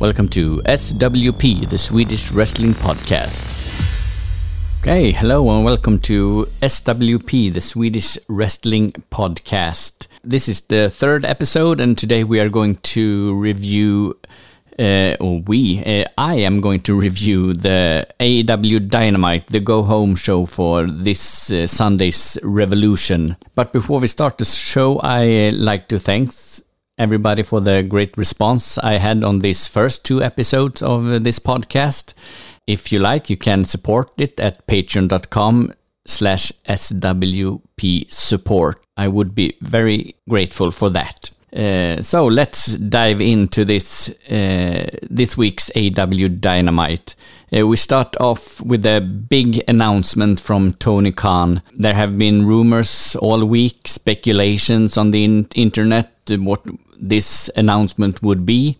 Welcome to SWP, the Swedish Wrestling Podcast. Okay, hello and welcome to SWP, the Swedish Wrestling Podcast. This is the third episode, and today we are going to review, uh, or we, uh, I am going to review the AEW Dynamite, the go home show for this uh, Sunday's Revolution. But before we start the show, I uh, like to thank everybody for the great response I had on these first two episodes of this podcast. If you like, you can support it at patreon.com slash swp support. I would be very grateful for that. Uh, so let's dive into this uh, this week's AW Dynamite. Uh, we start off with a big announcement from Tony Khan. There have been rumors all week, speculations on the in internet what this announcement would be.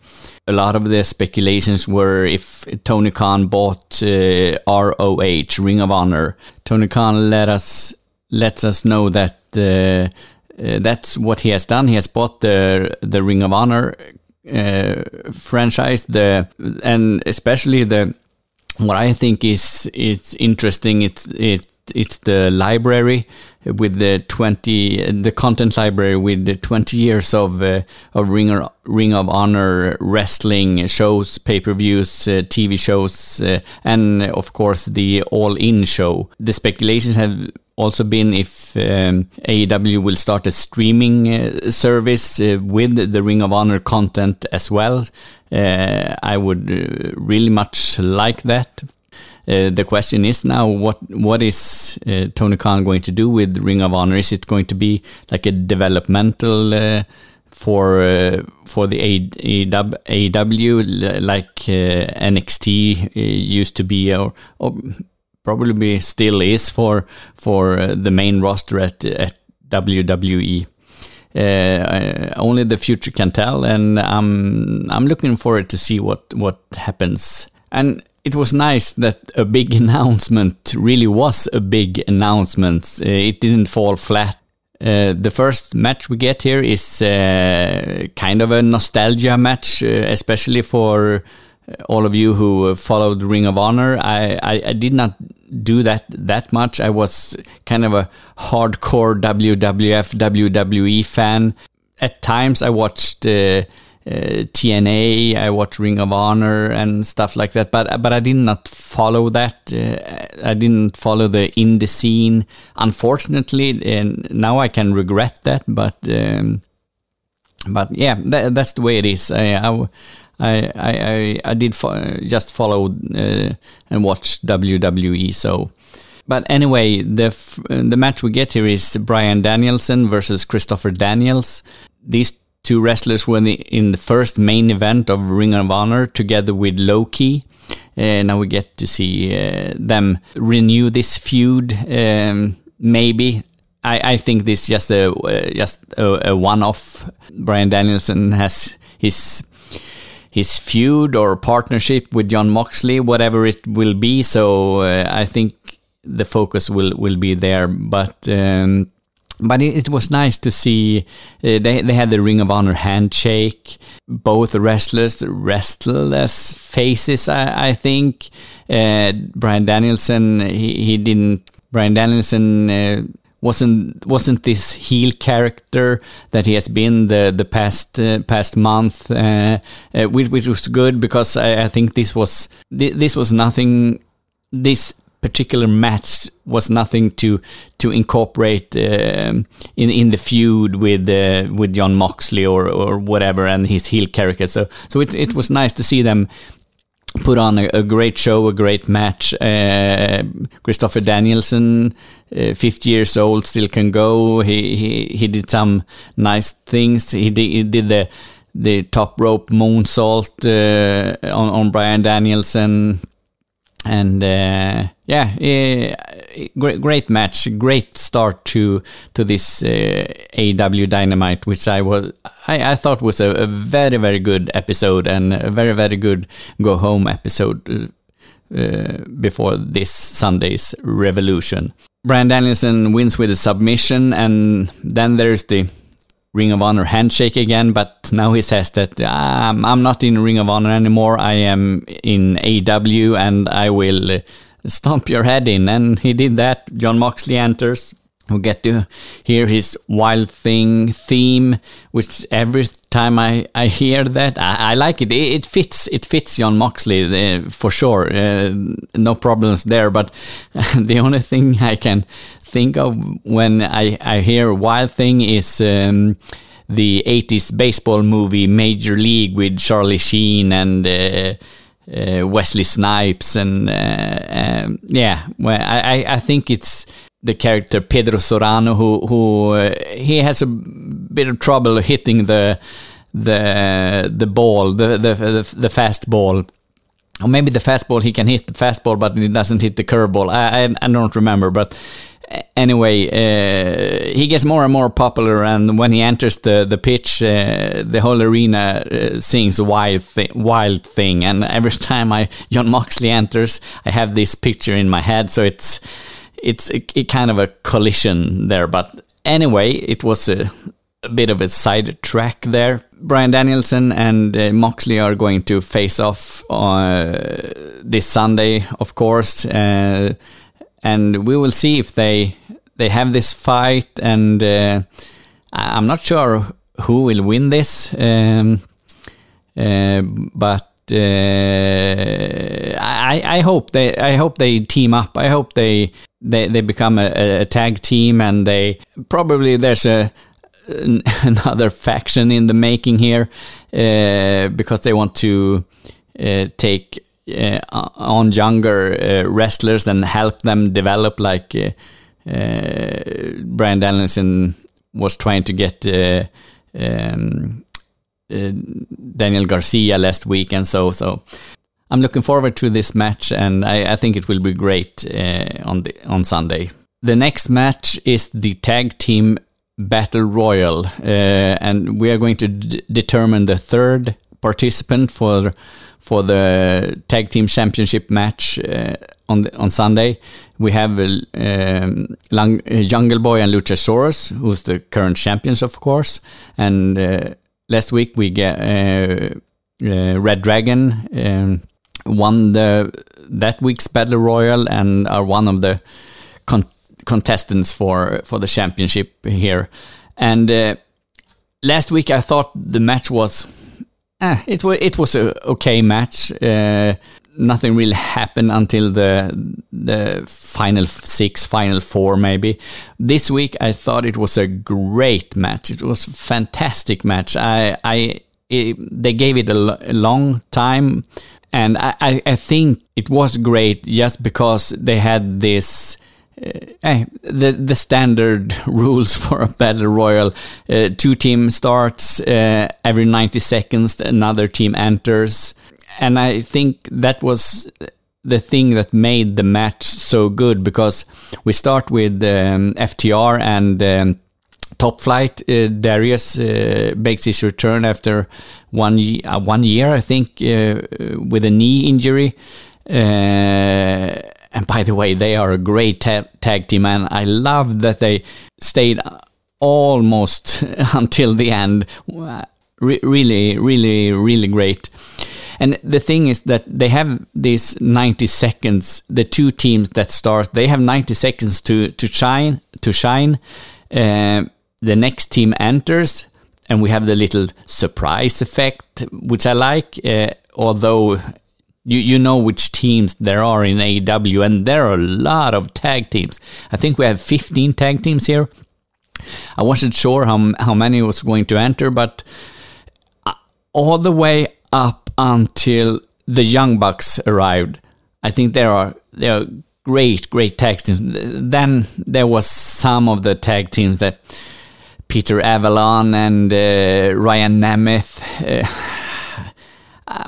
A lot of the speculations were if Tony Khan bought uh, ROH, Ring of Honor. Tony Khan let us lets us know that uh, uh, that's what he has done. He has bought the the Ring of Honor uh, franchise, the and especially the what I think is it's interesting. It's it it's the library with the 20 the content library with the 20 years of uh, of ring of, ring of honor wrestling shows pay-per-views uh, tv shows uh, and of course the all in show the speculations have also been if um, AEW will start a streaming uh, service uh, with the Ring of Honor content as well. Uh, I would uh, really much like that. Uh, the question is now what what is uh, Tony Khan going to do with Ring of Honor? Is it going to be like a developmental uh, for uh, for the AEW like NXT used to be, or, or probably still is for for the main roster at at WWE? Uh, only the future can tell, and I'm I'm looking forward to see what what happens. And it was nice that a big announcement really was a big announcement. Uh, it didn't fall flat. Uh, the first match we get here is uh, kind of a nostalgia match, uh, especially for all of you who followed Ring of Honor. I, I, I, did not do that that much. I was kind of a hardcore WWF, WWE fan. At times, I watched uh, TNA, I watched Ring of Honor and stuff like that. But but I did not follow that. Uh, I didn't follow the indie scene, unfortunately. And now I can regret that. But um, but yeah, that, that's the way it is. I I, I, I, I did fo just follow uh, and watch WWE. So. But anyway, the the match we get here is Bryan Danielson versus Christopher Daniels. These two wrestlers were in the, in the first main event of Ring of Honor together with Low Ki. Uh, now we get to see uh, them renew this feud. Um, maybe I, I think this is just a uh, just a, a one-off. Bryan Danielson has his his feud or partnership with Jon Moxley, whatever it will be. So uh, I think the focus will will be there. But um, but it, it, was nice to see uh, they they had the Ring of Honor handshake. Both wrestlers, restless faces. I, I think uh, Bryan Danielson he he didn't. Bryan Danielson uh, wasn't wasn't this heel character that he has been the the past uh, past month, uh, uh, which, which was good because I, I think this was this was nothing. This particular match was nothing to to incorporate uh, in in the feud with uh, with Jon Moxley or or whatever and his heel character. So so it it was nice to see them put on a, a great show, a great match. Uh, Christopher Danielson, uh, 50 years old, still can go. He he he did some nice things. He did, he did the the top rope moonsault uh, on on Bryan Danielson and uh, yeah, uh, great, great match, great start to to this uh, AW Dynamite, which I was I, I thought was a, a, very very good episode and a very very good go home episode uh, before this Sunday's Revolution. Bryan Danielson wins with a submission, and then there's the Ring of Honor handshake again, but now he says that um, I'm not in Ring of Honor anymore. I am in AW and I will uh, stomp your head in. And he did that. Jon Moxley enters. We get to hear his Wild Thing theme, which every time I, I hear that, I, I like it. it. it. fits it fits Jon Moxley uh, for sure. Uh, no problems there. But the only thing I can think of when I, I hear Wild Thing is um, the 80s baseball movie Major League with Charlie Sheen and uh, uh, Wesley Snipes. And uh, um, yeah, well, I, I think it's the character Pedro Cerrano who, who uh, he has a bit of trouble hitting the the the ball, the the the, the fast ball maybe the fastball he can hit the fastball, but he doesn't hit the curveball. I, I, I don't remember, but anyway, uh, he gets more and more popular, and when he enters the the pitch, uh, the whole arena uh, sings "Wild Thing," "Wild Thing," and every time I Jon Moxley enters, I have this picture in my head. So it's it's a, a kind of a collision there. But anyway, it was a, a bit of a side track there. Bryan Danielson and uh, Moxley are going to face off uh, this Sunday, of course. Uh, and we will see if they they have this fight. And uh, I'm not sure who will win this, um, uh, but uh, I, I hope they I hope they team up. I hope they they, they become a, a tag team, and they probably there's a another faction in the making here uh, because they want to uh, take uh, on younger uh, wrestlers and help them develop like uh, Bryan Danielson was trying to get um, Daniel Garcia last week and so so I'm looking forward to this match and I, I think it will be great on the on Sunday. The next match is the tag team battle royal, uh, and we are going to determine the third participant for for the tag team championship match uh, on the, on Sunday. We have um, uh, Jungle Boy and Luchasaurus, who's the current champions, of course. And last week we get uh, uh, Red Dragon um, won the that week's battle royal and are one of the contestants for for the championship here. And uh, last week I thought the match was eh, it was it was a okay match. Uh, nothing really happened until the the final six, final four, maybe. This week, I thought it was a great match. It was a fantastic match. I, I, it, they gave it a, a long time, and I, I think it was great just because they had this uh, the the standard rules for a battle royal: uh, two team starts uh, every 90 seconds, another team enters, and I think that was the thing that made the match so good because we start with um, FTR and. Um, Top Flight, uh, Darius uh, makes his return after one uh, one year, I think, with a knee injury. And by the way, they are a great ta tag team, and I love that they stayed almost until the end. Re really, really, really great. And the thing is that they have these 90 seconds. The two teams that start, they have 90 seconds to to shine. To shine. Uh, the next team enters, and we have the little surprise effect, which I like. Uh, although you you know which teams there are in AEW, and there are a lot of tag teams. I think we have 15 tag teams here. I wasn't sure how how many was going to enter, but uh, all the way up until the Young Bucks arrived, I think there are there are great great tag teams. Then there was some of the tag teams that Peter Avalon and uh, Ryan Nemeth. Uh,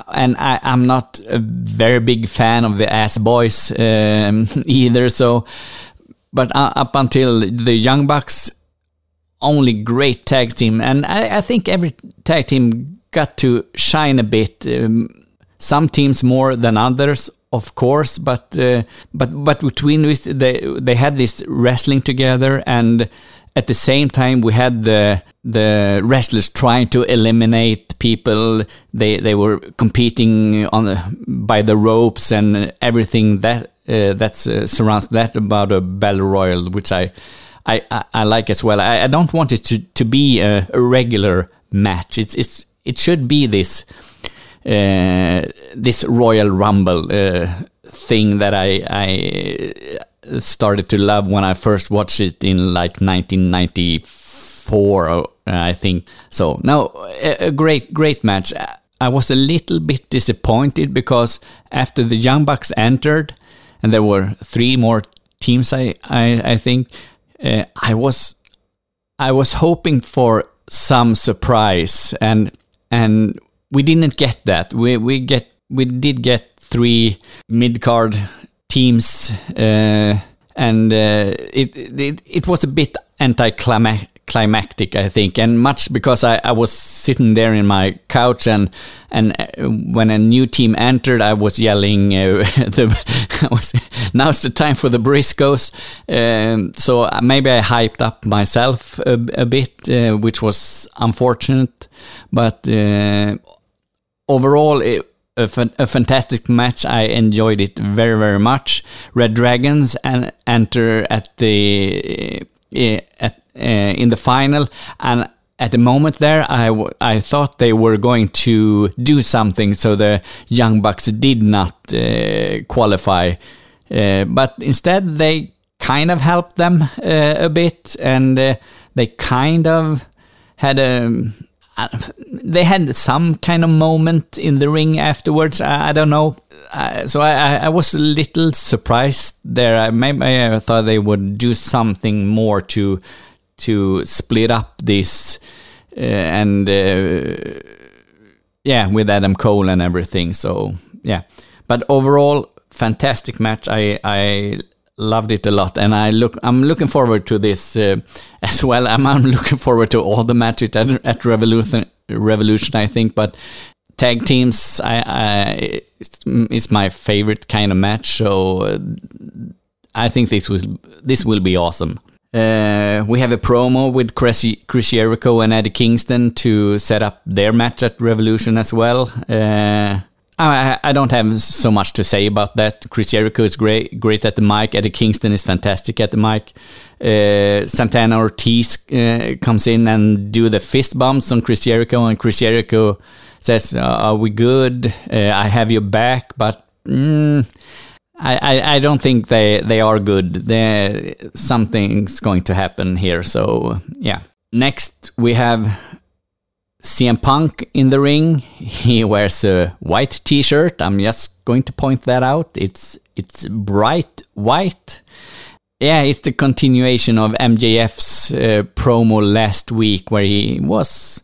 and I, am not a very big fan of the Ass Boys um, either. So, but uh, up until the Young Bucks, only great tag team, and I, I think every tag team got to shine a bit. Um, some teams more than others, of course, but uh, but but between this, they they had this wrestling together and at the same time we had the the wrestlers trying to eliminate people. They they were competing on the, by the ropes and everything that uh, that uh, surrounds that about a battle royal which I I, I, I like as well. I, I, don't want it to, to be a, a, regular match. It's it's it should be this uh, this Royal Rumble uh, thing that I I started to love when I first watched it in like 1994, uh, I think. So now a, great great match. I was a little bit disappointed because after the Young Bucks entered, and there were three more teams, I I, I think uh, I was I was hoping for some surprise, and and we didn't get that. We we get we did get three mid card teams, uh, and uh, it, it it was a bit anticlimactic, I think, and much because I, I was sitting there in my couch and and uh, when a new team entered, I was yelling, uh, the, was, "Now's the time for the Briscoes!" Um, so maybe I hyped up myself a, a bit, uh, which was unfortunate, but uh, overall. It, a, a, fantastic match. I enjoyed it very, very much. Red Dragons and enter at the uh, at, uh, in the final, and at the moment there, I, I thought they were going to do something, so the Young Bucks did not uh, qualify, but instead they kind of helped them a bit, and they kind of had a they had some kind of moment in the ring afterwards. I, I don't know. Uh, so I, I, was a little surprised there. I, maybe I thought they would do something more to to split up this uh, and uh, yeah, with Adam Cole and everything. So yeah, but overall, fantastic match. I I loved it a lot, and I look. I'm looking forward to this uh, as well. I'm, I'm, looking forward to all the matches at, at Revolution. Revolution, I think, but tag teams, I, I is my favorite kind of match. So uh, I think this was this will be awesome. Uh, we have a promo with Chris, Chris Jericho and Eddie Kingston to set up their match at Revolution as well. Uh, I, I, don't have so much to say about that. Chris Jericho is great, great at the mic. Eddie Kingston is fantastic at the mic. Uh, Santana Ortiz uh, comes in and do the fist bumps on Chris Jericho, and Chris Jericho says, uh, "Are we good? Uh, I have your back, but." Mm, I, I, don't think they, they are good. They're, something's going to happen here. So, yeah. Next, we have CM Punk in the ring. He wears a white t-shirt. I'm just going to point that out. It's it's bright white. Yeah, it's the continuation of MJF's uh, promo last week where he was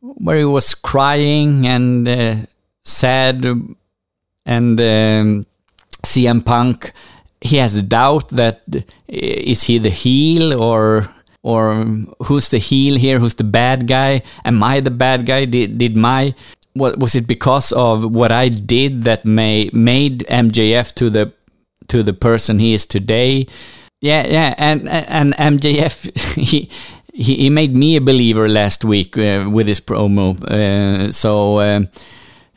where he was crying and uh, sad and um, CM Punk he has a doubt that uh, is he the heel or or who's the heel here who's the bad guy? Am i the bad guy? Did, did my what was it because of what i did that may made mjf to the to the person he is today? Yeah yeah and and mjf he he, he made me a believer last week uh, with his promo. Uh, so uh,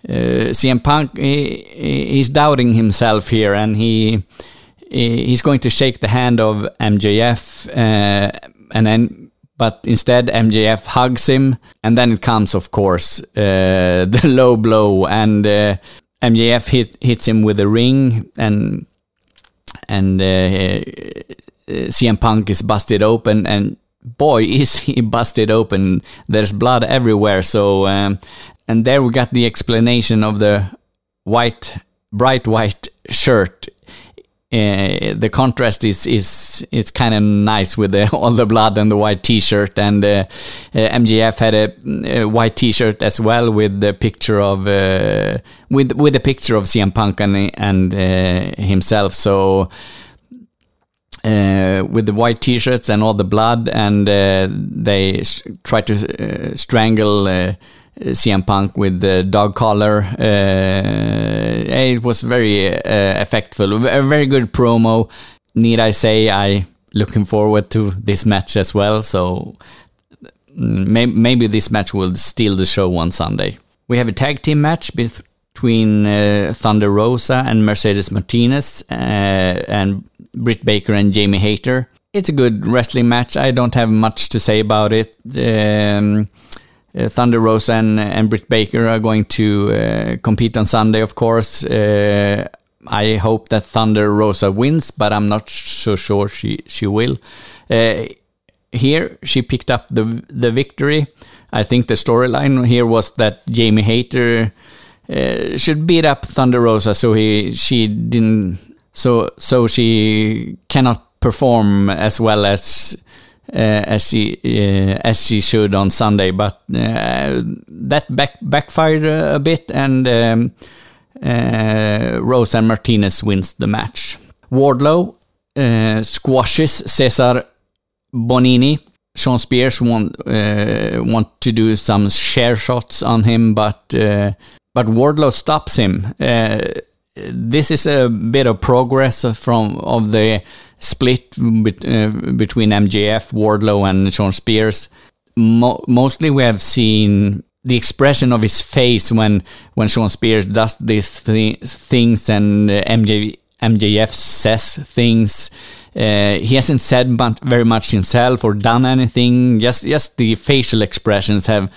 uh CM Punk he, he's doubting himself here and he he's going to shake the hand of MJF uh, and then but instead MJF hugs him, and then it comes, of course, uh, the low blow, and uh, MJF hit, hits him with a ring, and and uh, uh CM Punk is busted open, and boy is he busted open. There's blood everywhere. So um, and there we got the explanation of the white, bright white shirt uh, the contrast is is is kind of nice with the, all the blood and the white T-shirt, and uh, uh, MJF had a, a, white T-shirt as well with the picture of uh, with with a picture of CM Punk and and himself. So. With the white T-shirts and all the blood, and they try to strangle CM Punk with the dog collar. Uh, it was very uh, effectful, a very good promo. Need I say I looking forward to this match as well. So mm, maybe this match will steal the show on Sunday. We have a tag team match between uh, Thunder Rosa and Mercedes Martinez, uh, and Britt Baker and Jamie Hayter. It's a good wrestling match. I don't have much to say about it. Um, uh, Thunder Rosa and, and Britt Baker are going to uh, compete on Sunday, of course. Uh, I hope that Thunder Rosa wins, but I'm not so sure she she will. Uh, here, she picked up the the victory. I think the storyline here was that Jamie Hayter uh, should beat up Thunder Rosa, so he she didn't so so she cannot perform as well as uh, as she uh, as she should on Sunday, but uh, that back backfired a bit, and um, Rosa Martinez wins the match. Wardlow squashes Cesar Bononi. Shawn Spears want uh, want to do some share shots on him, but uh, but Wardlow stops him. Uh, this is a bit of progress from of the split between MJF, Wardlow, and Shawn Spears. Mo mostly, we have seen the expression of his face when when Shawn Spears does these th things and MJ MJF says things uh, he hasn't said very much himself or done anything. Just just the facial expressions have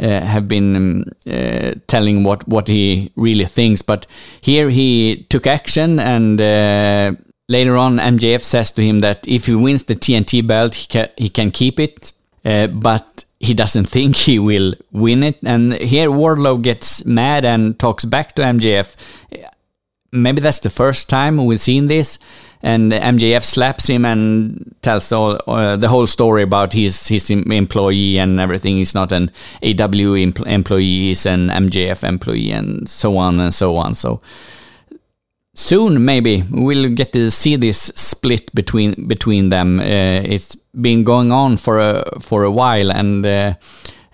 uh, have been um, uh, telling what what he really thinks. But here he took action, and uh, later on MJF says to him that if he wins the TNT belt, he can he can keep it, uh, but. He doesn't think he will win it, and here Wardlow gets mad and talks back to MJF. Maybe that's the first time we've seen this and MJF slaps him and tells all uh, the whole story about his his employee and everything. He's not an AW employee; he's an MJF employee, and so on and so on. So soon, maybe we'll get to see this split between between them. Uh, it's been going on for a for a while, and. Uh,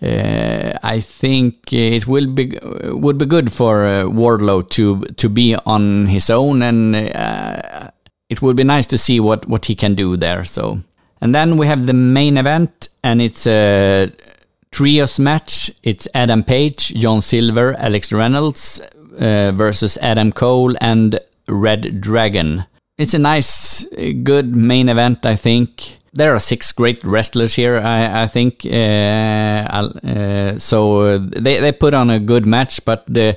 uh, I think it will be would be good for uh, Wardlow to to be on his own and uh, it would be nice to see what what he can do there. So, and then we have the main event, and it's a trios match. It's Adam Page, John Silver, Alex Reynolds uh, versus Adam Cole and Red Dragon. It's a nice, good main event, I think. There are six great wrestlers here, I, I think. Uh, uh, so they, they put on a good match, but the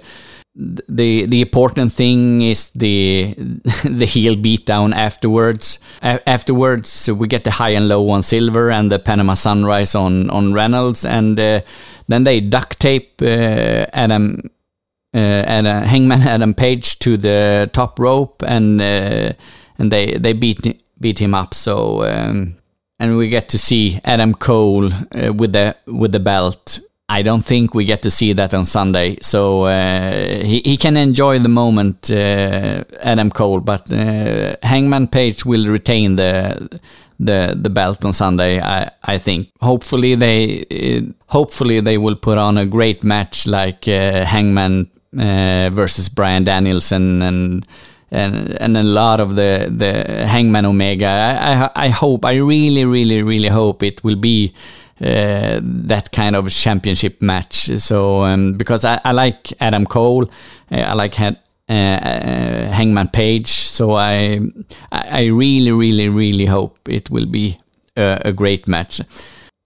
the the important thing is the the heel beatdown afterwards. A afterwards, we get the high and low on Silver and the Panama Sunrise on on Reynolds, and uh, then they duct tape uh, Adam uh, Adam, Hangman Adam Page to the top rope, and uh, and they they beat beat him up. So. Um, and we get to see Adam Cole uh, with the with the belt I don't think we get to see that on Sunday. So uh, he, he can enjoy the moment, uh, Adam Cole, but uh, Hangman Page will retain the the the belt on Sunday. I I think. Hopefully they uh, hopefully they will put on a great match like uh, Hangman uh, versus Bryan Danielson and. And, and a lot of the, the Hangman Omega. I, I I hope I really really really hope it will be uh, that kind of championship match. So um, because I, I, like Adam Cole, uh, I like uh, uh, Hangman Page. So I I really really really hope it will be a, a great match.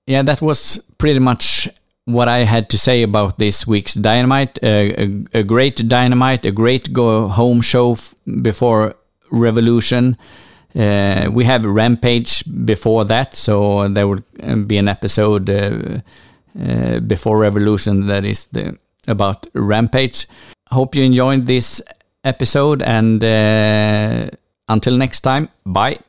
Yeah, that was pretty much what I had to say about this week's Dynamite. a, a, great Dynamite, a great go home show before Revolution. Uh, we have Rampage before that, so there will uh, be an episode uh, uh, before Revolution that is the, about Rampage. Hope you enjoyed this episode, and uh, until next time, bye.